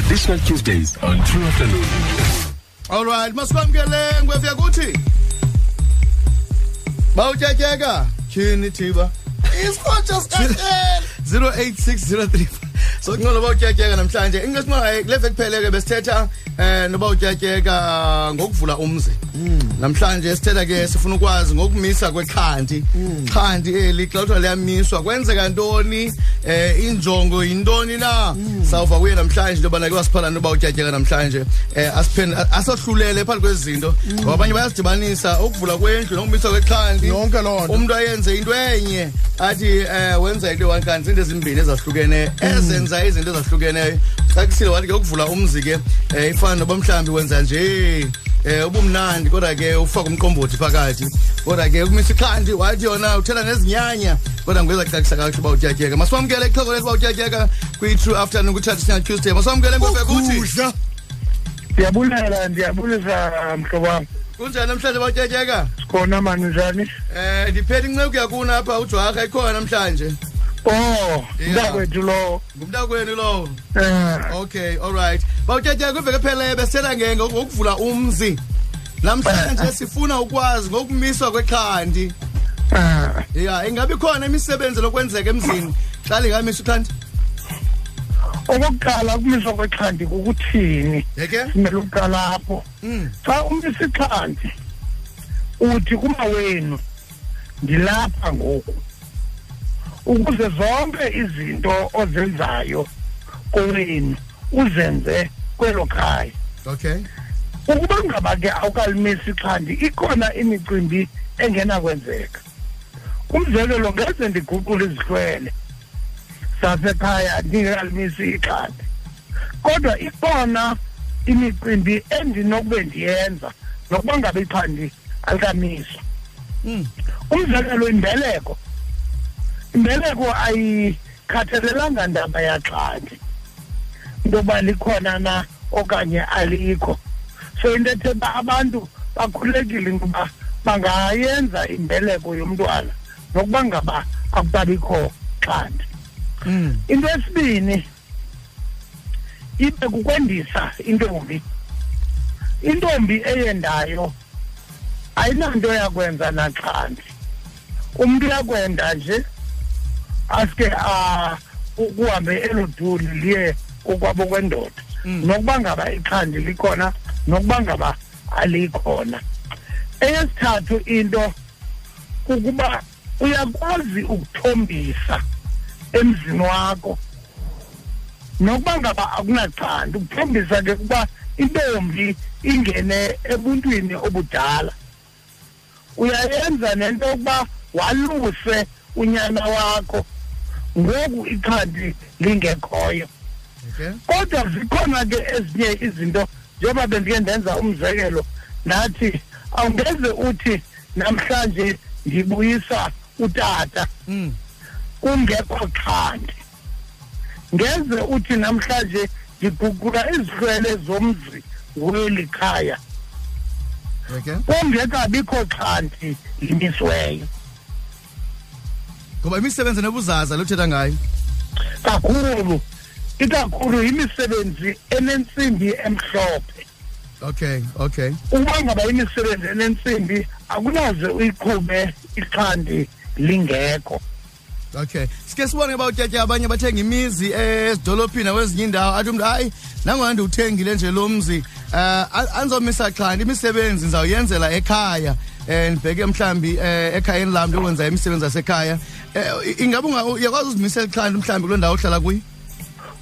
additional Tuesdays on True Afternoon. All right, masikwamkele ngwevuya kuthi bawutyatyeka tyhini thiba? Isikhontsha sikaele 086035 so ngcono bawutyatyeka namhlanje. Ingesinqaye kule veki kupheleke besithetha eh nobawutyatyeka ngokuvula umzi. Namhlanje sithetha ke sifuna ukwazi ngokumisa kwekhanti. Khanti eli xa kuthiwa liyamiswa kwenzeka ntoni? Eh injongo yintoni na? Sawuva kuye namhlanje into yobana ke wasiphala nobawutyatyeka namhlanje. Eh asipheni asohlulele phakathi kwezinto. Ngoba abanye bayazidibanisa ukuvula kwendlu nokumiswa kwekhanti. Yonke loo nto. umuntu ayenze into enye athi eh wenza into one kanti izinto ezimbini ezahlukeneyo ezenza izinto ezahlukeneyo. Cacisile wathi ke ukuvula umzi ke eh, ifana noba mhlawumbi wenza nje eh ubumnandi kodwa ke ufaka umqombothi phakathi. Kodwa ke ukumisa ikhandi wathi yona uthela nezinyanya kodwa ngweza kucacisa kakuhle uba utyatyeka masiwamkele ixhego lethu uba utyatyeka kwi-true afternoon kwi-traditional tuesday. Masiwamkele ngofeka kuthi Ukudla. ndiyabulela ndiyabulisa mhlobo wam. Kunjani namhlanje uba utyatyeka sikhona mani njani? Eh ndiphethe inceku yakuna apha ujwarha ikhona namhlanje. Oh Yeah. mntakwethu lowo ngumntakwenu lowo um Okay, all right. Bawutyatyeka kwiveke phele besithetha nge ngokuvula umzi. Namhlanje sifuna ukwazi ngokumiswa kwekhandi. Ya, ingabe khona imisebenzi lokwenzeka emzini xa lingamisa ikhandi? okokuqala ukumiswa kwexhandi kukuthini Yeke? simele ukuqala apho Mm. xa umisa ixhandi uthi kumawenu ndilapha ngoku ukuze zonke izinto ozenzayo kowenu uzenze kwelo khaya. Okay. ukuba ngaba ke awukalimisi ixhandi ikhona imicimbi engenakwenzeka. Umzekelo ngeze ndiguqule izihlwele sasekhaya ndingekalimisi ixhandi. Kodwa ikhona imicimbi endinokube ndiyenza nokuba ngabe ixhandi alikamiswa Mm. umzekelo imbeleko. Imbeleko ayikhathalelanga ndaba yaxhandi into yoba likhona na okanye alikho. So into ethe uba abantu bakhulekile into yoba bangayenza imbeleko yomntwana nokuba ngaba akubabikho xhandi Mm. into esibini ibe kukwendisa intombi. Intombi eyendayo ayinanto yakwenza naxhandi umntu uyakwenda nje aske a ukuhambe elo duli liye kokwabo kwendoda. Mm. nokuba ngaba ixhandi likhona nokuba ngaba alikhona. Eyesithathu into kukuba uyakwazi ukuthombisa emzini wakho. Nokuba ngaba akunaxhandi ukuthombisa ke kuba intombi ingene ebuntwini obudala. Uyayenza nento yokuba waluse unyana wakho. Ngoku ixhandi lingekhoyo Okay. kodwa zikhona ke ezinye izinto njengoba bendike ndenza umzekelo nathi awungeze uthi namhlanje ndibuyisa utata Mm. kungekho xhandi ngeze uthi namhlanje ndiguqula izihlwele zomzi weli khaya Okay. kungekabikho xhandi limisiweyo Ngoba imisebenzi nebuzaza lothetha ngayo. kakhulu ikakhulu yimisebenzi enentsimbi emhlophe Okay, okay. ukuba ngaba imisebenzi enentsimbi akunaze uyiqhube ixhandi lingekho Okay. Sike sibone bawutyatyeka abanye bathenga imizi ezidolophini nakwezinye indawo athi umuntu hayi nangona ndiwuthengile nje lo mzi eh anzomisa xhandi imisebenzi ndizawuyenzela ekhaya eh ndibheke mhlambi eh ekhayeni lam lokwenza imisebenzi yasekhaya. Eh ingabe uyakwazi uzimisela xhandi mhlambi kuloo ndawo ohlala kuyo?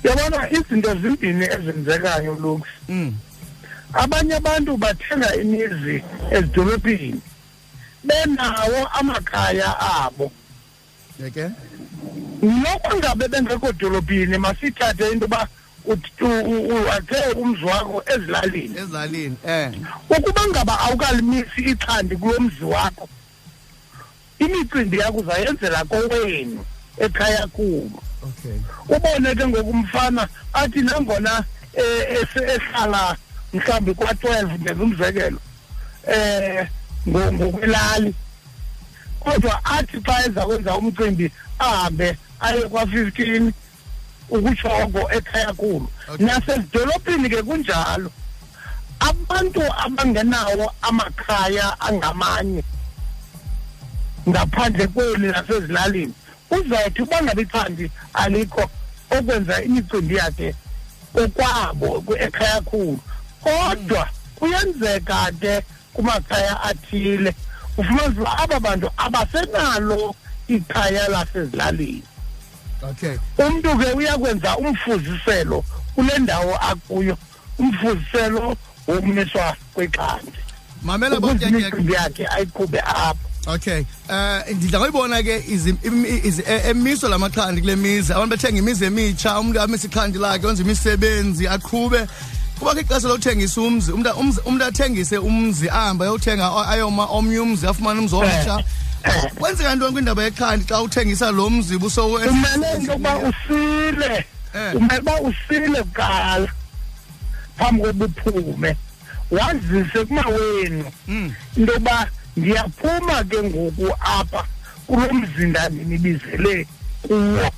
Yabona izinto zimbini ezenzekayo lux. Mm. Abanye abantu bathenga imizi ezidolophini benawo amakhaya abo. Yeke? Nokuba ngabe bengekho dolobhini masithathe into yoba wathe umzi wakho ezilalini. Ezilalini eh. Ukuba ngaba awukalimisi ixhandi kulo mzi wakho imicimbi yakho uzayenzela kowenu ekhaya kulo okay. Ubone ke ngokumfana athi nangona eh, ehlala mhlawumbi kwa-twelve ndenza umzekelo eh ngo- ngokwelali kodwa athi xa eza kwenza umcimbi ahambe aye kwa-fifteen ukushoko ekhaya khulu nasezidolophini ke kunjalo abantu abangenawo amakhaya angamanye ngaphandle kweli nasezilalini uzawuthi uba ngabe ichandi alikho okwenza imicimbi yakhe kokwabo ekhaya khulu kodwa kuyenzeka ke kumakhaya athile ufumanisa uba aba bantu abasenalo ikhaya lasezilalini. Okay. Umntu ke uyakwenza umfuziselo kule ndawo akuyo umfuziselo wokumiswa kweqandi mamela ukuze bonke imicimbi yakhe ayiqhube apho Okay. Eh ndidla ngoyibona ke emiso lamakhandi kule mizi. Abantu bethenga imizi emitsha umuntu amisa ikhandi lakhe wenza imisebenzi aqhube. Kuba ke ixesha lokuthengisa umzi umuntu umzi- umuntu athengise umzi ahamba ayothenga ayoma omnye umzi afumane umzi omtsha. kwenzeka ntoni kwindaba yekhandi xa uthengisa lo mzi buso kumele into yokuba usile. Eh. kumele uba usile kuqala phambi kokuba uphume wazise kumawenu. Mm. into yokuba ndiyaphuma ke ngoku apha kulo mzinda ndinibizele kuwo.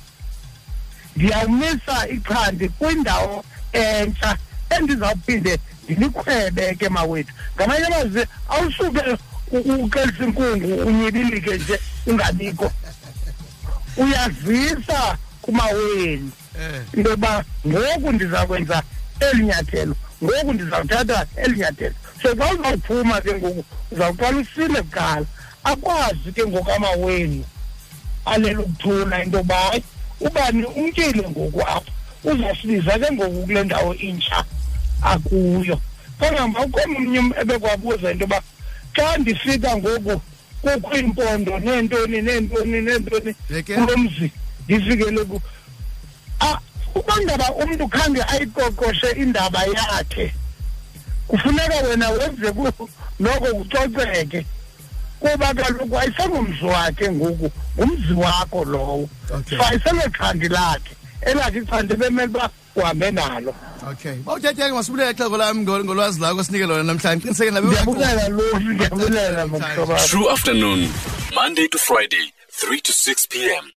Ndiyawumisa ichandi kwindawo entsha endizawuphinde ndinikhwebe ke mawethu. Ngamanye amazwi awusuke u- ukelisa inkungu unyibilike nje ungabikho. Uyazisa kumawenu Eh. into yokuba ngoku ndiza kwenza eli nyathelo ngoku ndizawuthatha eli nyathelo. So xa uzawuphuma ke ngoku uzawuqala usile kuqala. Akwazi ke ngoku amawenu alelo kuthula into yoba hayi ubani umtyile ngoku apha uzasibiza ke ngoku kule ndawo intsha akuyo. Kangamba ukhona omnye ebekwabuza into yoba xa ndifika ngoku kukho iimpondo neentoni neentoni neentoni kulo mzi ndifikele ku uba ngaba umntu khange ayiqoqoshe indaba yakhe. Kufuneka wena wenze noko kucoceke kuba kaloku ayisengumzi wakhe ngoku ngumzi wakho lowo. So ayisengexhandi lakhe elakhe ixhandi bemele uba uhambe nalo. Okay. Bawuthethe ke masibulele xhego lami ngolwazi lakho sinike lona namhlanje. Qiniseke nabe ndiyabulela losi ndiyabulela mhlobo wam. True afternoon, Monday to Friday, 3 to 6 p.m.